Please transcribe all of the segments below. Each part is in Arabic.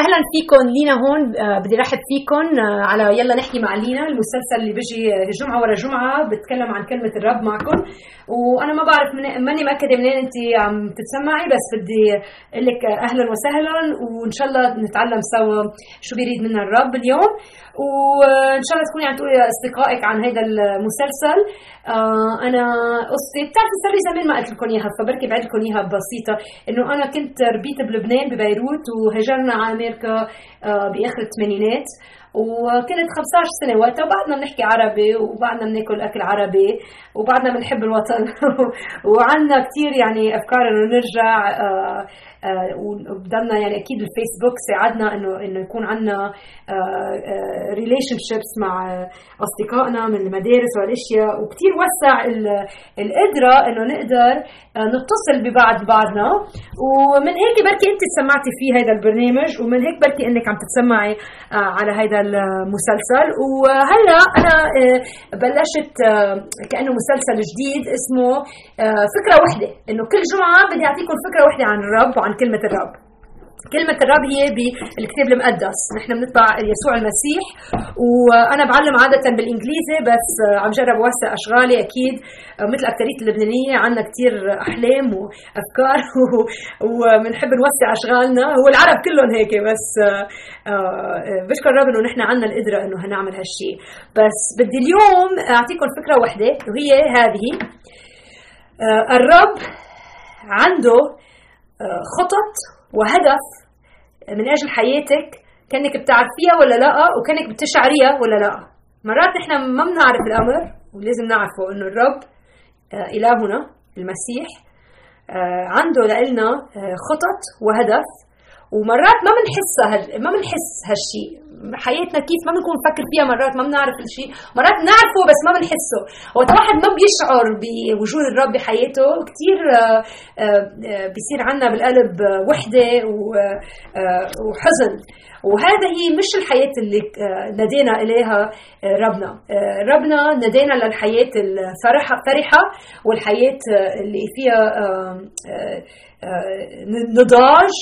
أهلا فيكم لينا هون آه بدي رحب فيكم آه على يلا نحكي مع لينا المسلسل اللي بيجي جمعة ورا جمعة بتكلم عن كلمة الرب معكم. وأنا ما بعرف من ماني مأكدة منين انت عم تتسمعي بس بدي أقول لك أهلا وسهلا وإن شاء الله نتعلم سوا شو بيريد منا الرب اليوم. وإن شاء الله تكوني عم تقولي لاصدقائك عن هذا المسلسل. آه أنا قصتي بتعرفي لي زمان ما قلت لكم إياها فبركي بعد لكم إياها بسيطة إنه أنا كنت ربيت بلبنان ببيروت وهجرنا على أمريكا آه بآخر الثمانينات. وكنت 15 سنة وقتها وبعدنا بنحكي عربي وبعدنا بناكل أكل عربي وبعدنا بنحب الوطن. وعندنا كثير يعني أفكار إنه نرجع آه آه، وبدلنا يعني أكيد الفيسبوك ساعدنا إنه إنه يكون عندنا ريليشن آه، شيبس آه، مع أصدقائنا من المدارس والأشياء. وكثير وسع القدرة إنه نقدر نتصل ببعض بعضنا. ومن هيك بركي أنت سمعتي في هذا البرنامج ومن هيك بركي أنك عم تتسمعي على هذا المسلسل. وهلا أنا بلشت كأنه مسلسل جديد اسمه فكرة وحدة. إنه كل جمعة بدي أعطيكم فكرة وحدة عن الرب وعن عن كلمة الرب. كلمة الرب هي بالكتاب المقدس، نحن بنتبع يسوع المسيح وأنا بعلم عادة بالإنجليزي بس عم جرب أوسع أشغالي أكيد مثل أكترية اللبنانية عندنا كثير أحلام وأفكار وبنحب نوسع أشغالنا، هو العرب كلهم هيك بس آه، بشكر الرب إنه نحن عندنا القدرة إنه هنعمل هالشيء، بس بدي اليوم أعطيكم فكرة وحدة وهي هذه آه، الرب عنده خطط وهدف من أجل حياتك كأنك بتعرفيها ولا لا وكأنك بتشعريها ولا لا. مرات نحن ما بنعرف الأمر ولازم نعرفه إنه الرب آه، إلهنا المسيح آه، عنده لنا آه، خطط وهدف ومرات ما بنحسها ما بنحس هالشيء حياتنا كيف ما بنكون نفكر فيها مرات ما بنعرف الشيء مرات بنعرفه بس ما بنحسه. وقت واحد ما بيشعر بوجود الرب بحياته كثير آه، آه، بيصير عنا بالقلب وحدة وحزن. وهذا هي مش الحياة اللي نادينا إليها ربنا. ربنا نادينا للحياة الفرحة فرحة والحياة اللي فيها نضاج.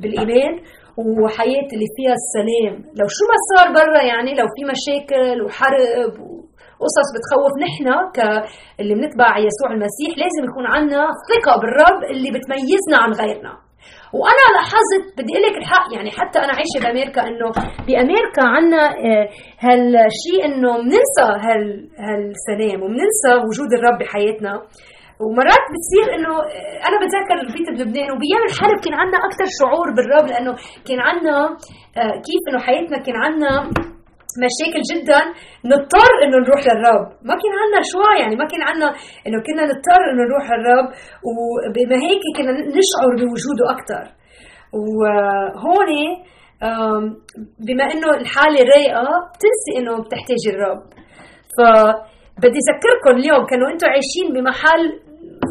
بالإيمان وحياة اللي فيها السلام. لو شو ما صار برا يعني لو في مشاكل وحرب وقصص بتخوف نحن كاللي بنتبع يسوع المسيح لازم يكون عندنا ثقة بالرب اللي بتميزنا عن غيرنا. وأنا لاحظت بدي أقول لك الحق يعني حتى أنا عايشة بأمريكا إنه بأمريكا عندنا آه، هالشيء إنه بننسى هالسلام وبننسى وجود الرب بحياتنا. ومرات بتصير إنه أنا بتذكر البيت بلبنان وبايام الحرب كان عندنا أكثر شعور بالرب لأنه كان عندنا آه، كيف إنه حياتنا كان عندنا مشاكل جدا نضطر إنه نروح للرب ما كان عندنا شوي يعني ما كان عندنا إنه كنا نضطر إنه نروح للرب وبما هيك كنا نشعر بوجوده أكثر وهون بما إنه الحالة رايقة بتنسي إنه بتحتاجي الرب ف بدي أذكركم اليوم كانوا أنتم عايشين بمحل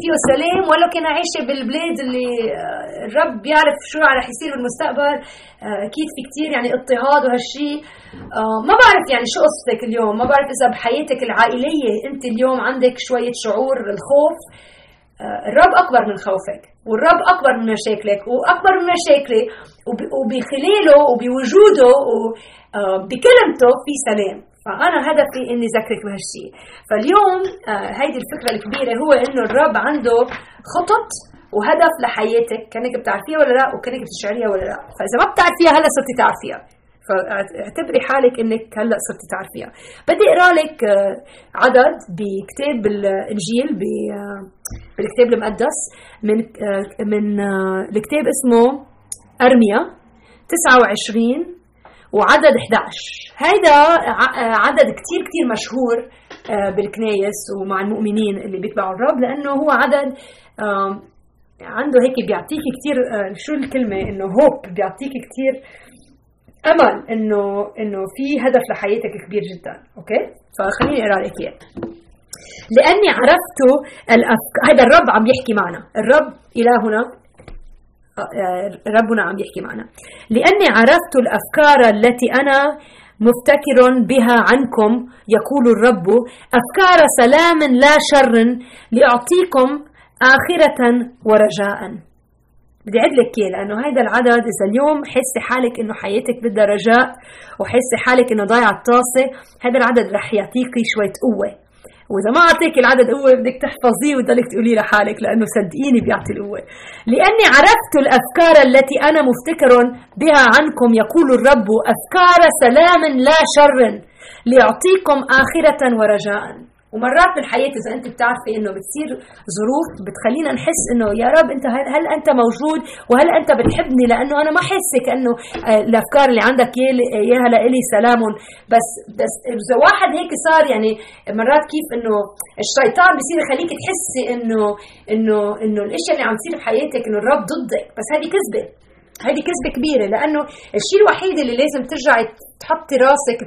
فيه سلام ولا كان عايشة بالبلاد اللي آه، الرب بيعرف شو رح يصير بالمستقبل آه، أكيد في كثير يعني اضطهاد وهالشيء آه، ما بعرف يعني شو قصتك اليوم. ما بعرف إذا بحياتك العائلية أنت اليوم عندك شوية شعور الخوف. الرب أكبر من خوفك والرب أكبر من مشاكلك وأكبر من مشاكلي وبخلاله وبوجوده وبكلمته في سلام. فأنا هدفي إني ذكرك بهالشيء فاليوم آه هيدي الفكرة الكبيرة هو إنه الرب عنده خطط وهدف لحياتك كأنك بتعرفيها ولا لا وكأنك بتشعريها ولا لا. فإذا ما بتعرفيها هلأ صرتي تعرفيها. فاعتبري حالك إنك هلأ صرتي تعرفيها. بدي أقرأ لك آه، عدد بكتاب الإنجيل آه، بالكتاب المقدس من آه، من الكتاب اسمه أرميا 29 وعدد 11 هيدا عدد كتير كتير مشهور آه، بالكنايس ومع المؤمنين اللي بيتبعوا الرب لأنه هو عدد عنده هيك بيعطيك كتير آه، شو الكلمة؟ إنه hope بيعطيك كتير أمل إنه إنه في هدف لحياتك كبير جدا. okay؟ فخليني أقرأ لك إياه. لأني عرفت الافكار هذا الرب عم يحكي معنا. الرب إلهنا ربنا عم يحكي معنا. لأني عرفت الأفكار التي أنا مفتكر بها عنكم يقول الرب أفكار سلام لا شر لأعطيكم آخرة ورجاء. بدي أعد لك إياه لأنه هيدا العدد إذا اليوم حسي حالك إنه حياتك بدها رجاء وحسي حالك إنه ضايعة الطاسة هذا العدد رح يعطيكي شوية قوة. وإذا ما أعطيك العدد قوه بدك تحفظيه وتضلك تقولي لحالك لأنه صدقيني بيعطي القوة. لأني عرفت الأفكار التي أنا مفتكر بها عنكم يقول الرب أفكار سلام لا شر ليعطيكم آخرة ورجاء. ومرات بالحياة إذا أنت بتعرفي إنه بتصير ظروف بتخلينا نحس إنه يا رب أنت هل أنت موجود؟ وهل أنت بتحبني؟ لأنه أنا ما حسك انه آه، الأفكار اللي عندك اياها لإلي سلام. بس بس إذا واحد هيك صار يعني مرات كيف إنه الشيطان بصير يخليك تحسي انه انه إنه الاشياء اللي عم تصير بحياتك إنه الرب ضدك. بس هذه كذبة. هذه كذبة كبيرة لأنه الشيء الوحيد اللي لازم ترجعي تحطي راسك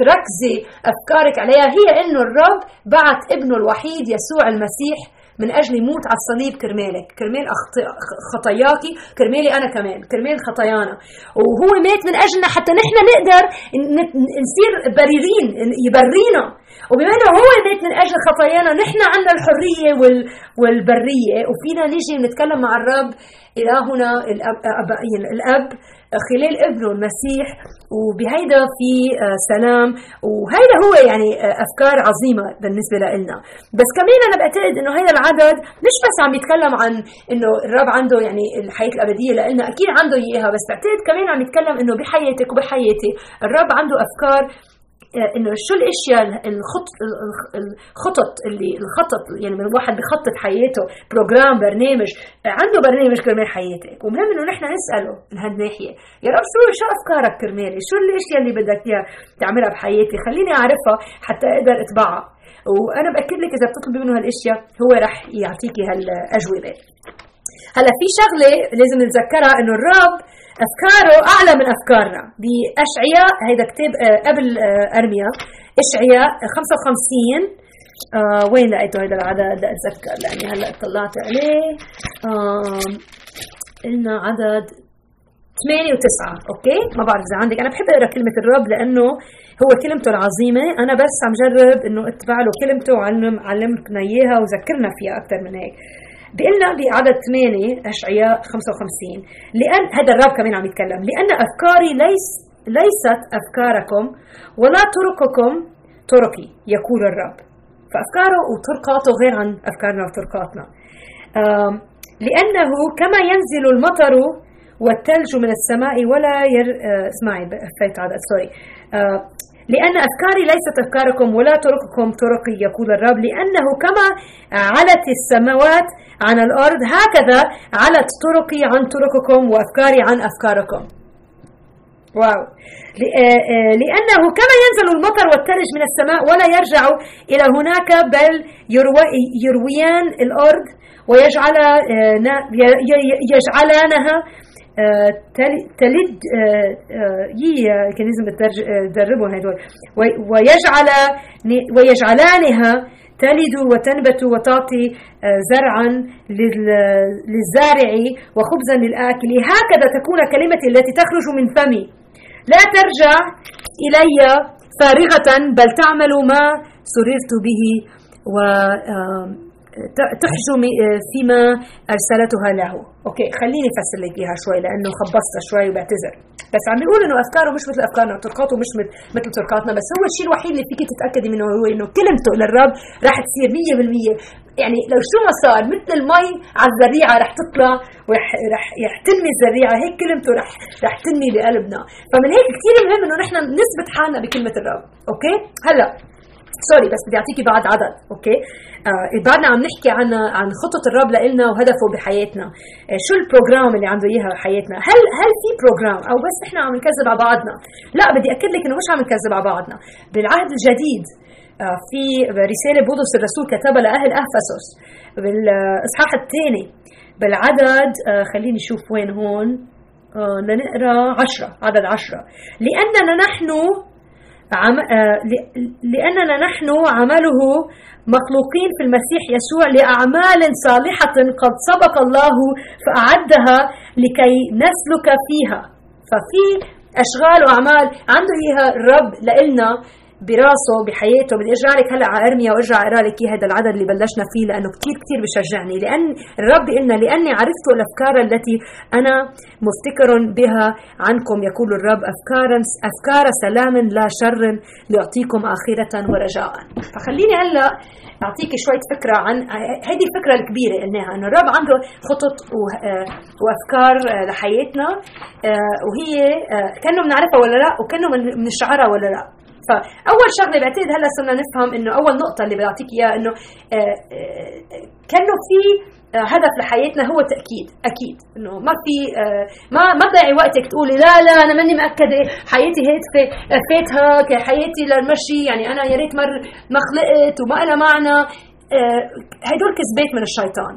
تركزي أفكارك عليها هي إنه الرب بعت ابنه الوحيد يسوع المسيح من أجل يموت على الصليب كرمالك. كرمال خطاياكي كرمالي أنا كمان كرمال خطايانا. وهو مات من أجلنا حتى نحن نقدر نصير بريرين يبرينا. وبما إنه هو مات من أجل خطايانا نحن عندنا الحرية والبرية. وفينا نيجي نتكلم مع الرب إلهنا الأب, الأب خلال ابنه المسيح. وبهيدا في آه، سلام. وهيدا هو يعني آه، أفكار عظيمة بالنسبة لنا بس كمان أنا بعتقد إنه هيدا العدد مش بس عم يتكلم عن إنه الرب عنده يعني الحياة الأبدية لنا أكيد عنده إياها. بس بعتقد كمان عم يتكلم إنه بحياتك وبحياتي الرب عنده أفكار آه، إنه شو الأشياء الخط الخطط اللي الخطط يعني الواحد بخطط حياته بروجرام برنامج عنده برنامج كرمال حياتك. ومهم إنه نحن نسأله من هالناحية يا رب شو شو أفكارك كرمالي شو الأشياء اللي بدك إياها تعملها بحياتي؟ خليني أعرفها حتى أقدر أتبعها. وأنا بأكد لك إذا بتطلبي منه هالأشياء هو رح يعطيكي هالأجوبة. هلا في شغلة لازم نتذكرها إنه الرب أفكاره أعلى من أفكارنا. بأشعياء هيدا كتاب آه، قبل آه، أرميا. أشعياء 55 آه وين لقيته؟ هيدا العدد أتذكر لأني هلأ طلعت عليه. آه قلنا عدد ثمانية وتسعة أوكي؟ ما بعرف إذا عندك. أنا بحب أقرأ كلمة الرب لأنه هو كلمته العظيمة. أنا بس عم جرب إنه أتبع له كلمته وعلم علمنا إياها وذكرنا فيها أكثر من هيك. بيقلنا بعدد 8 اشعياء 55 لأن هذا الرب كمان عم يتكلم. لأن أفكاري ليس ليست أفكاركم ولا طرقكم طرقي يقول الرب فأفكاره وطرقاته غير عن أفكارنا وطرقاتنا. لأنه كما ينزل المطر والثلج من السماء ولا ير... آه، اسمعي فايت عدد sorry لأن أفكاري ليست أفكاركم ولا طرقكم طرقي يقول الرب لأنه كما علت السماوات عن الأرض هكذا علت طرقي عن طرقكم وأفكاري عن أفكاركم. واو. آه، آه، لأنه كما ينزل المطر والثلج من السماء ولا يرجع إلى هناك بل يرويان الأرض ويجعل آه، تلد يي كان لازم تدربوا هدول. ويجعل ويجعلانها تلد وتنبت وتعطي زرعا للزارع وخبزا للآكل. هكذا تكون كلمتي التي تخرج من فمي. لا ترجع إلي فارغة بل تعمل ما سررت به. و تحجم فيما أرسلتها له. أوكي خليني أفسر لك إياها شوي لأنه خبصتها شوي وبعتذر. بس عم بيقول إنه أفكاره مش مثل أفكارنا وطرقاته مش مثل طرقاتنا بس هو الشيء الوحيد اللي فيك تتأكدي منه هو إنه كلمته للرب راح تصير 100% يعني لو شو ما صار مثل المي على الزريعه رح تطلع ورح رح, رح تنمي الزريعه هيك كلمته رح رح تنمي بقلبنا فمن هيك كثير مهم إنه نحن نثبت حالنا بكلمة الرب. okay؟ هلا. sorry بس بدي أعطيكي بعد عدد okay؟ آه بعدنا عم نحكي عن عن خطط الرب لنا وهدفه بحياتنا. آه شو ال program اللي عنده إياها بحياتنا؟ هل هل في program؟ أو بس نحن عم نكذب على بعضنا؟ لا بدي أكد لك إنه مش عم نكذب على بعضنا. بالعهد الجديد آه في رسالة بولس الرسول كتبها لأهل أفسس بالإصحاح الثاني. بالعدد آه خليني أشوف وين هون. آه لنقرأ عشرة عدد عشرة. لأننا نحن عم... آه، لأننا نحن عمله مخلوقين في المسيح يسوع لأعمال صالحة قد سبق الله فأعدها لكي نسلك فيها. ففي أشغال وأعمال عنده إياها الرب لإلنا براسه بحياته بدي ارجع لك هلأ على أرميا وارجع اقرا لك هذا العدد اللي بلشنا فيه لأنه كثير كثير بشجعني. لأن الرب قلنا لأني عرفت الأفكار التي أنا مفتكر بها عنكم يقول الرب أفكارا أفكار سلام لا شر ليعطيكم آخرة ورجاء. فخليني هلأ أعطيك شوية فكرة عن هذه الفكرة الكبيرة قلناها إنه الرب عنده خطط وأفكار لحياتنا وهي كأنه بنعرفها ولا لا وكأنه بنشعرها ولا لا. فأول شغلة بعتقد هلا صرنا نفهم إنه أول نقطة اللي بعطيك إياها إنه آه، آه، كأنه في آه، هدف لحياتنا هو تأكيد أكيد إنه ما في ما ما تضيعي وقتك تقولي لا لا أنا ماني مأكدة حياتي هادفه فاتها كحياتي للمشي يعني أنا يا ريت مر ما خلقت وما لها معنى. هدول كذبات من الشيطان.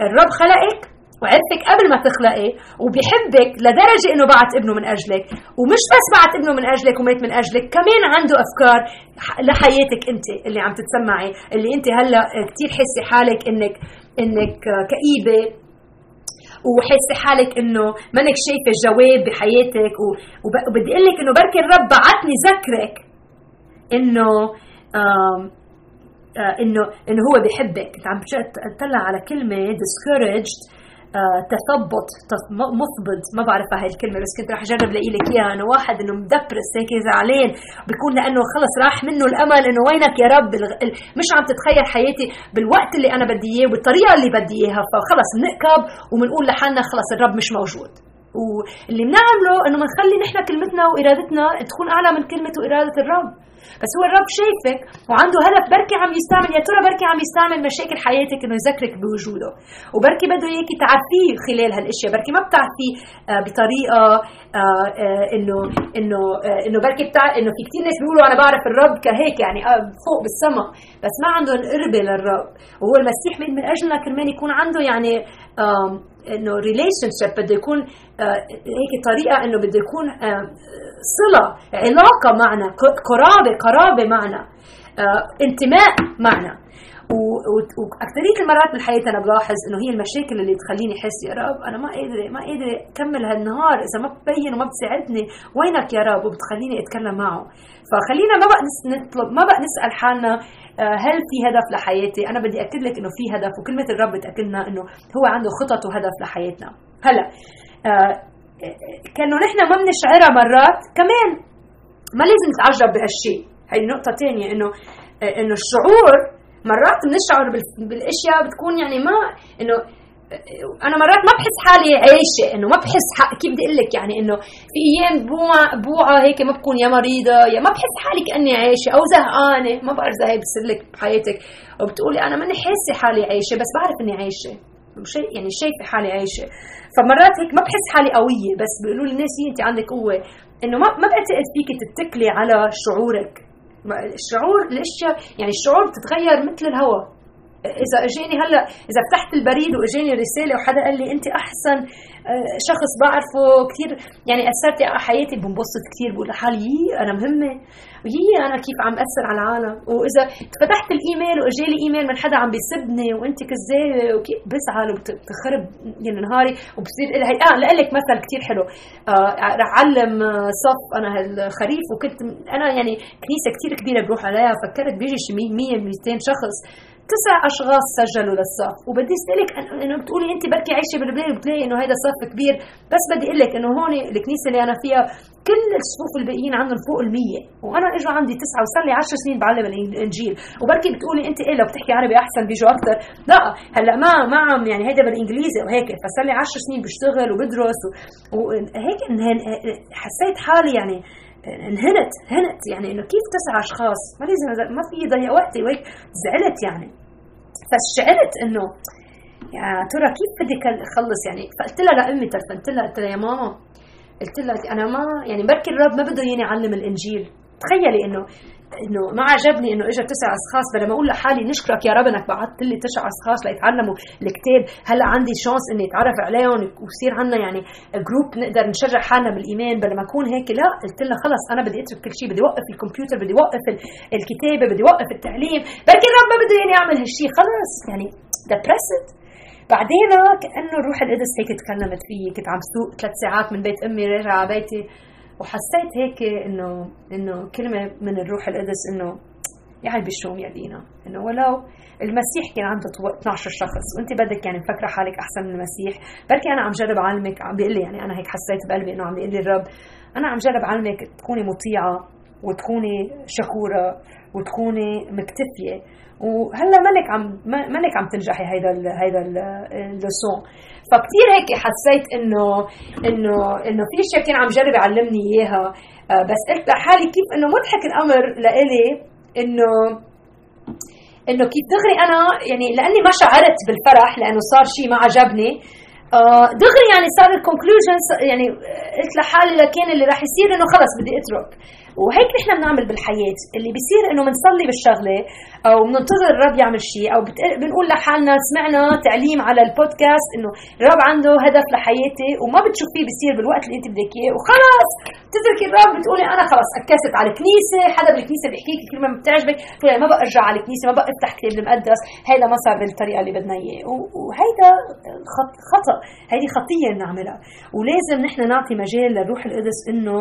الرب خلقك وعرفك قبل ما تخلقي وبيحبك لدرجة إنه بعت ابنه من أجلك. ومش بس بعت ابنه من أجلك ومات من أجلك كمان عنده أفكار لحياتك أنت اللي عم تتسمعي. اللي أنت هلأ كثير حاسة حالك إنك إنك كئيبة وحاسة حالك إنه منك شايفة الجواب بحياتك. وبدي أقول لك إنه بركي الرب بعتني ذكرك إنه آه، إنه إنه هو بحبك. كنت عم اطلع على كلمة discouraged تثبط مثبط ما بعرف هاي الكلمة بس كنت رح أجرب لاقي لك إياها. انه واحد إنه مدبرس هيك زعلان. بيكون لأنه خلص راح منه الأمل إنه وينك يا رب؟ مش عم تتخيل حياتي بالوقت اللي أنا بدي إياه وبالطريقه اللي بدي إياها. فخلص بنقكب وبنقول لحالنا خلص الرب مش موجود. واللي بنعمله إنه بنخلي نحن كلمتنا وإرادتنا تكون أعلى من كلمة وإرادة الرب. بس هو الرب شايفك وعنده هدف بركي عم يستعمل يا ترى بركي عم يستعمل مشاكل حياتك إنه يذكرك بوجوده؟ وبركي بده اياكي تعرفيه خلال هالأشياء. بركي ما بتعرفيه آه، بطريقة آه، آه، إنه إنه إنه بركي بتاع إنه في كثير ناس بيقولوا أنا بعرف الرب كهيك يعني فوق بالسما بس ما عندهم قربه للرب. وهو المسيح من أجلنا كرمال يكون عنده يعني إنه relationship بده يكون هيك طريقة إنه بده يكون صلة علاقة معنا قرابة قرابة معنا. آه، انتماء معنا. وأكثرية المرات بالحياة أنا بلاحظ إنه هي المشاكل اللي بتخليني أحس يا رب أنا ما قادره ما قادرة أكمل هالنهار إذا ما بتبين وما بتساعدني. وينك يا رب؟ وبتخليني أتكلم معه. فخلينا ما بقى نطلب ما بقى نسأل حالنا آه، هل في هدف لحياتي؟ أنا بدي أكد لك إنه في هدف وكلمة الرب بتأكدنا إنه هو عنده خطط وهدف لحياتنا. هلا آه، كأنه نحن ما بنشعرها مرات كمان ما لازم نتعجب بهالشيء. هي نقطة ثانية إنه إنه الشعور مرات بنشعر بالأشياء بتكون يعني ما إنه أنا مرات ما بحس حالي عايشة إنه ما بحس كيف بدي أقول لك يعني إنه في أيام بوعى بوعى هيك ما بكون يا مريضة يا ما بحس حالي كأني عايشة أو زهقانة ما بعرف إذا هي بتصير لك بحياتك وبتقولي أنا ماني حاسة حالي عايشة بس بعرف إني عايشة شيء يعني شايفه حالي عايشة. فمرات هيك ما بحس حالي قوية بس بيقولوا لي الناس انت عندك قوة إنه ما ما بعتقد فيك تتكلي على شعورك. الشعور الأشياء يعني الشعور بتتغير مثل الهواء. إذا أجاني هلا إذا فتحت البريد وأجاني رسالة وحدا قال لي أنت أحسن آه، شخص بعرفه كثير يعني اثرتي على حياتي بنبسط كثير بقول لحالي أنا مهمة. يي أنا كيف عم أثر على العالم. وإذا فتحت الإيميل واجالي إيميل من حدا عم بيسبني وأنت كذابة وكيف بزعل وبتخرب يعني نهاري وبصير هي آه لك مثل كثير حلو. آه رح أعلم آه، صف أنا هالخريف وكنت أنا يعني كنيسة كثير كبيرة بروح عليها فكرت بيجي شي 100 200 شخص. تسع أشخاص سجلوا للصف. وبدي أسألك انه بتقولي أنت بركي عايشه بلبنان وبتلاقي إنه هذا صف كبير. بس بدي أقول لك إنه هون الكنيسة اللي أنا فيها كل الصفوف الباقيين عندهم فوق ال100 وأنا إجوا عندي تسعة وصار لي 10 سنين بعلم الإنجيل. وبركي بتقولي أنت إيه لو بتحكي عربي أحسن بيجوا أكثر لا هلأ ما ما عم يعني هيدا بالإنجليزي وهيك فصار لي 10 سنين بشتغل وبدرس وهيك حسيت حالي يعني انهنت هنت. يعني إنه كيف تسع أشخاص؟ ما لازم ما في ضيع وقتي وهيك زعلت يعني. فشعرت إنه يا ترى كيف بدي اخلص يعني. فقلت لها لأمي تلفنت لها قلت لها يا ماما قلت لها أنا ما يعني بركي الرب ما بده ياني اعلم الإنجيل. تخيلي إنه إنه ما عجبني إنه اجى تسع أشخاص لما أقول لحالي نشكرك يا رب إنك بعثت لي تسع أشخاص ليتعلموا الكتاب. هلأ عندي chance إني أتعرف عليهم ويصير عندنا يعني group نقدر نشجع حالنا بالايمان بدل ما أكون هيك لا قلت لها خلص أنا بدي أترك كل شيء بدي أوقف الكمبيوتر بدي أوقف الكتابة بدي أوقف التعليم. بركي الرب ما بده يعني اعمل هالشيء خلص يعني depressed بعدين كأنه الروح القدس هيك تكلمت فيي كنت عم سوق ثلاث ساعات من بيت أمي راجعه على بيتي. وحسيت هيك إنه إنه كلمة من الروح القدس إنه يا عيب الشوم يا دينا إنه ولو المسيح كان عنده 12 شخص وأنت بدك يعني مفكرة حالك أحسن من المسيح بركي أنا عم جرب أعلمك عم بيقول لي يعني أنا هيك حسيت بقلبي إنه عم بيقول لي الرب أنا عم جرب أعلمك تكوني مطيعة وتكوني شكورة وتكوني مكتفية. وهلأ مالك عم مالك عم تنجحي هيدا هيدا اللسون فكتير هيك حسيت إنه إنه إنه في اشياء كان عم جرب يعلمني إياها. آه، بس قلت لحالي كيف إنه مضحك الأمر لإلي إنه إنه كيف دغري أنا يعني لأني ما شعرت بالفرح لأنه صار شيء ما عجبني. آه، دغري يعني صار الكونكلوجن يعني قلت لحالي لكن اللي راح يصير إنه خلص بدي أترك. وهيك نحن بنعمل بالحياة. اللي بيصير إنه بنصلي بالشغلة أو بننتظر الرب يعمل شيء أو بنقول لحالنا سمعنا تعليم على البودكاست إنه الرب عنده هدف لحياتي وما بتشوفيه بيصير بالوقت اللي أنت بدك إياه. وخلص بتتركي الرب بتقولي أنا خلص أكست على الكنيسة حدا بالكنيسة بيحكي لك كلمة بتعجبك بتقولي ما بقى ارجع على الكنيسة ما بقى افتح كتاب المقدس. هيدا ما صار بالطريقة اللي بدنا إياه. وهيدا خطأ. هيدي خطية بنعملها ولازم نحن نعطي مجال للروح القدس إنه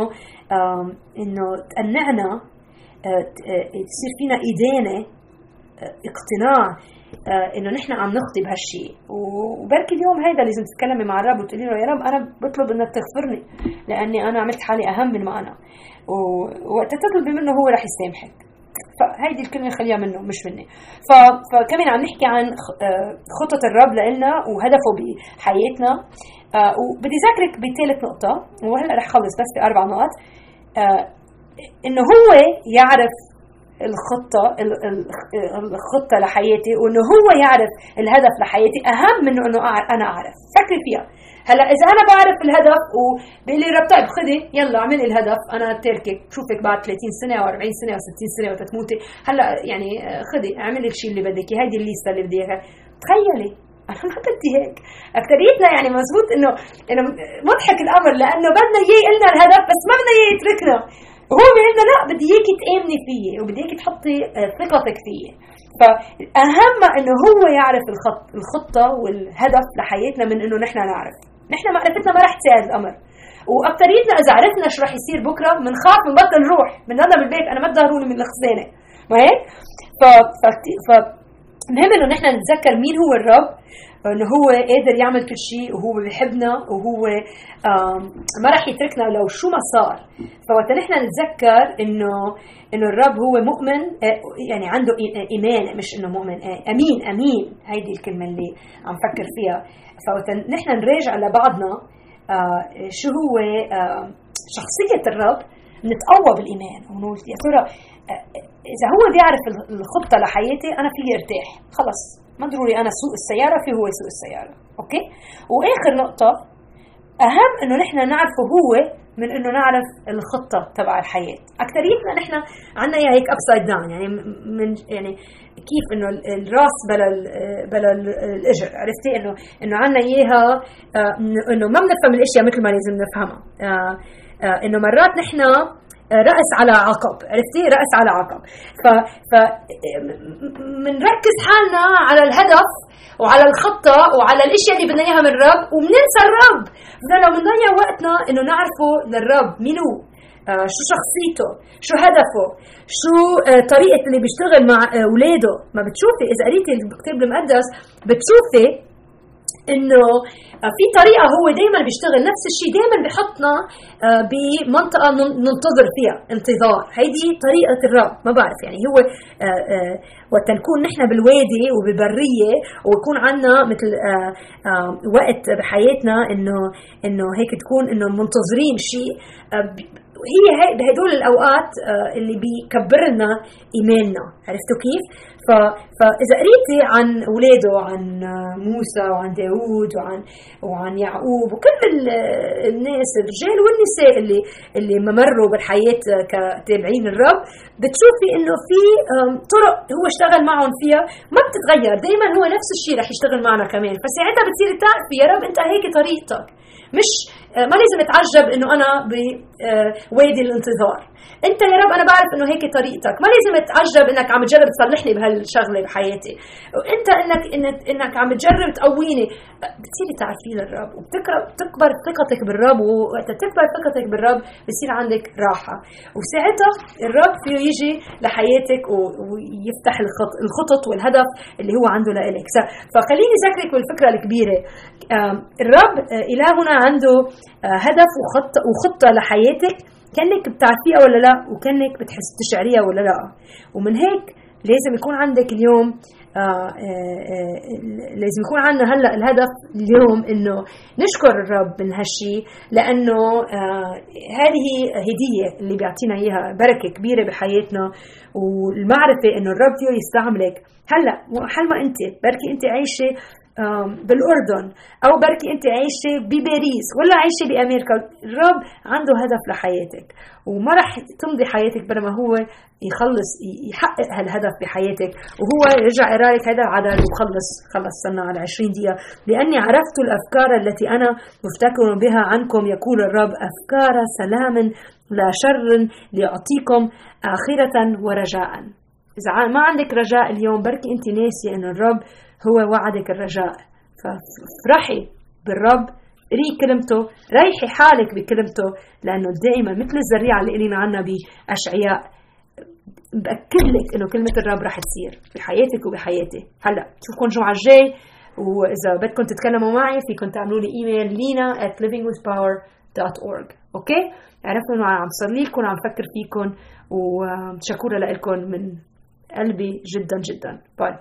إنه تقنعنا آه، آه، تصير فينا إدانة آه، اقتناع إنه نحن عم نخطي بهالشيء وبركي اليوم هيدا لازم تتكلمي مع الرب وتقولي له يا رب أنا بطلب إنك تغفرني لأني أنا عملت حالي أهم من ما أنا. ووقت تطلبي منه هو رح يسامحك فهيدي الكلمة خليها منه مش مني. فكمان عم نحكي عن خطط الرب لنا وهدفه بحياتنا. وبدي ذاكرك بثالث نقطة وهلأ رح خلص بس في أربع نقط إنه هو يعرف الخطة الخطة لحياتي وإنه هو يعرف الهدف لحياتي. أهم من إنه أنا أعرف. فكري فيها. هلأ إذا أنا بعرف الهدف وبيقول لي رب طيب خذي يلا اعملي الهدف. أنا تركك. بشوفك بعد 30 سنة أو 40 سنة أو 60 سنة وتتموتي هلأ يعني خذي اعملي الشيء اللي بدك هيدي الليستة اللي بدي إياها. تخيلي. أنا ما بدي هيك. اكثريتنا يعني مزبوط إنه إنه مضحك الأمر لأنه بدنا إياه قلنا الهدف بس ما بدنا إياه يتركنا. هو بيقول لنا لا بدي اياكي تأمني فيي وبدي اياكي تحطي آه، ثقتك فيي. فاهم إنه هو يعرف الخط الخطة والهدف لحياتنا من إنه نحن نعرف. نحن معرفتنا ما رح تساعد الأمر. واكثريتنا إذا عرفنا شو رح يصير بكرة بنخاف بنبطل نروح بنضل بالبيت أنا ما تظهروني من الخزانة. ما هيك؟ ف... ف... ف... مهم إنه نحن نتذكر مين هو الرب إنه هو قادر يعمل كل شيء وهو بيحبنا وهو ما راح يتركنا لو شو ما صار. فوقت نحن نتذكر إنه إنه الرب هو مؤمن آه، يعني عنده إيمان مش إنه مؤمن آه، أمين أمين. هيدي الكلمة اللي عم فكر فيها. فوقت نحن نراجع لبعضنا آه، شو هو شخصية الرب نتقوى بالإيمان. ونقول يا ترى إذا هو بيعرف الخطه لحياتي أنا فيي أرتاح. خلص. ما ضروري أنا سوق السيارة في هو يسوق السيارة. أوكي؟ وآخر نقطة أهم إنه نحن نعرفه هو من إنه نعرف الخطة تبع الحياة. أكثريتنا نحن عندنا إياها هيك upside down يعني من يعني كيف إنه الراس بلا بلا الإجر. عرفتي؟ انه إنه عندنا إياها آه، إنه ما بنفهم الأشياء مثل ما لازم نفهمها. آه، آه، إنه مرات نحن رأس على عقب عرفتي؟ رأس على عقب. ف, ف منركز حالنا على الهدف وعلى الخطة وعلى الأشياء اللي بدنا إياها من الرب وبننسى الرب. بدنا بنضيع وقتنا إنه نعرفه للرب مين هو آه شو شخصيته شو هدفه شو آه طريقة اللي بيشتغل مع آه اولاده ما بتشوفي إذا قريتي الكتاب المقدس بتشوفي إنه آه، في طريقة هو دائما بيشتغل نفس الشيء دائما بحطنا آه، بمنطقة ننتظر فيها انتظار. هيدي طريقة الرب ما بعرف يعني هو آه، وقت نكون نحن بالوادي وبالبرية ويكون عندنا مثل وقت بحياتنا إنه إنه هيك تكون إنه منتظرين شيء هي بهدول الأوقات اللي بيكبر لنا إيماننا. عرفتوا كيف؟ فاذا قريتي عن أولاده عن موسى وعن داوود وعن وعن يعقوب وكل الناس الرجال والنساء اللي اللي مروا بالحياة كتابعين الرب بتشوفي إنه في طرق هو اشتغل معهم فيها ما بتتغير. دائما هو نفس الشيء رح يشتغل معنا كمان. فساعتها بتصيري تعرفي يا رب أنت هيك طريقتك. مش آه، ما لازم اتعجب إنه أنا بوادي الانتظار. أنت يا رب أنا بعرف إنه هيك طريقتك. ما لازم اتعجب إنك عم تجرب تصلحني بهالشغلة بحياتي. وانت إنك إنك, عم تجرب تقويني. بتصيري تعرفين الرب وبتقرأ بتكبر ثقتك بالرب ووقت تكبر ثقتك بالرب بصير عندك راحة. وساعتها الرب فيه يجي لحياتك ويفتح الخطط والهدف اللي هو عنده لإلك. فخليني ذكرك بالفكرة الكبيرة. الرب آه، إلهنا عنده آه، هدف وخطة, وخطة لحياتك. كأنك بتعرفيها ولا لا وكأنك بتحس تشعريها ولا لا ومن هيك لازم يكون عندك اليوم آه آه آه لازم يكون عندنا هلأ الهدف اليوم إنه نشكر الرب من هالشي لأنه هذه هدية اللي بيعطينا إياها بركة كبيرة بحياتنا والمعرفة إنه الرب فيه يستعملك. هلأ حل ما أنت بركي أنت عايشة بالأردن. أو بركي أنت عايشة بباريس ولا عايشة بأمريكا. الرب عنده هدف لحياتك وما رح تمضي حياتك بلا ما هو يخلص يحقق هالهدف بحياتك. وهو يرجع يقرا لك هذا العدد وخلص خلص صرنا على 20 دقيقة. لأني عرفت الأفكار التي أنا مفتكر بها عنكم يقول الرب أفكار سلام لا شر ليعطيكم آخرة ورجاء. إذا ما عندك رجاء اليوم بركي أنت ناسية انه الرب هو وعدك الرجاء. فافرحي بالرب قري كلمته ريحي حالك بكلمته لأنه دائما مثل الزريعه اللي قلنا عنها بأشعياء. بأكد لك إنه كلمة الرب رح تصير بحياتك وبحياتي. هلأ بشوفكم الجمعة الجاي وإذا بدكم تتكلموا معي فيكم تعملوا لي إيميل لينا at livingwithpower.org أوكي؟ عرفنا إنه عم صلي لكم عم فكر فيكم وشكورة لكم من قلبي جدا جدا. باي